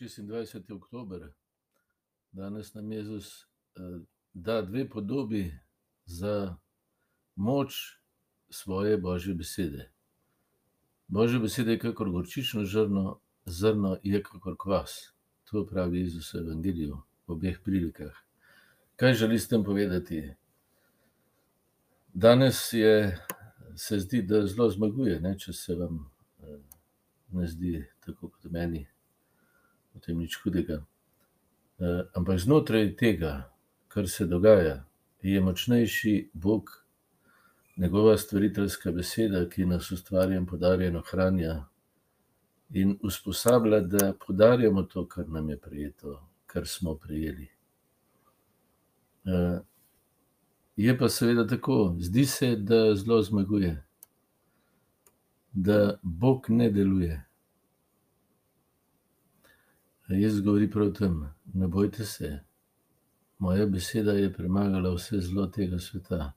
26. oktober, danes nam Jezus uh, da dve podobi za moč svoje božje besede. Božje besede je kot gorčično zrno, zrno je kot kvas. To pravi Jezus v Evangeliju v obeh prilikah. Kaj želi s tem povedati? Danes je, se zdi, da zelo zmaguje, ne, če se vam eh, ne zdi tako kot meni tem nič hudega. Eh, ampak znotraj tega, kar se dogaja, je močnejši Bog, njegova stvariteljska beseda, ki nas ustvarja in podarja ohranja in usposablja, da podarjamo to, kar nam je prijeto, kar smo prijeli. Eh, je pa seveda tako, zdi se, da zelo zmaguje, da Bog ne deluje. Jaz govorim prav tem, ne bojte se. Moja beseda je premagala vse zlo tega sveta.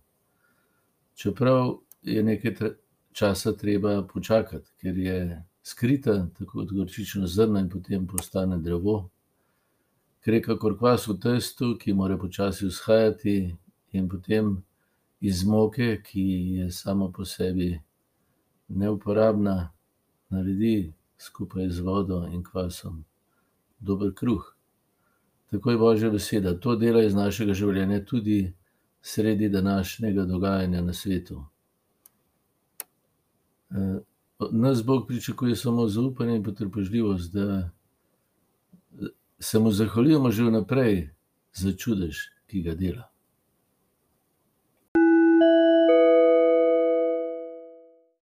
Čeprav je nekaj časa treba počakati, ker je skrita, tako kot gorčično zrno, in potem postane drevo, ker je kakor kvas v testu, ki mora počasi vzhajati, in potem iz moke, ki je sama po sebi neuporabna, naredi skupaj z vodo in kvasom dober kruh. Tako je Božja beseda. To dela iz našega življenja tudi sredi današnjega dogajanja na svetu. Eh, nas Bog pričakuje samo zaupanje in potrpežljivost, da se mu zahvaljujemo že vnaprej za čudež, ki ga dela.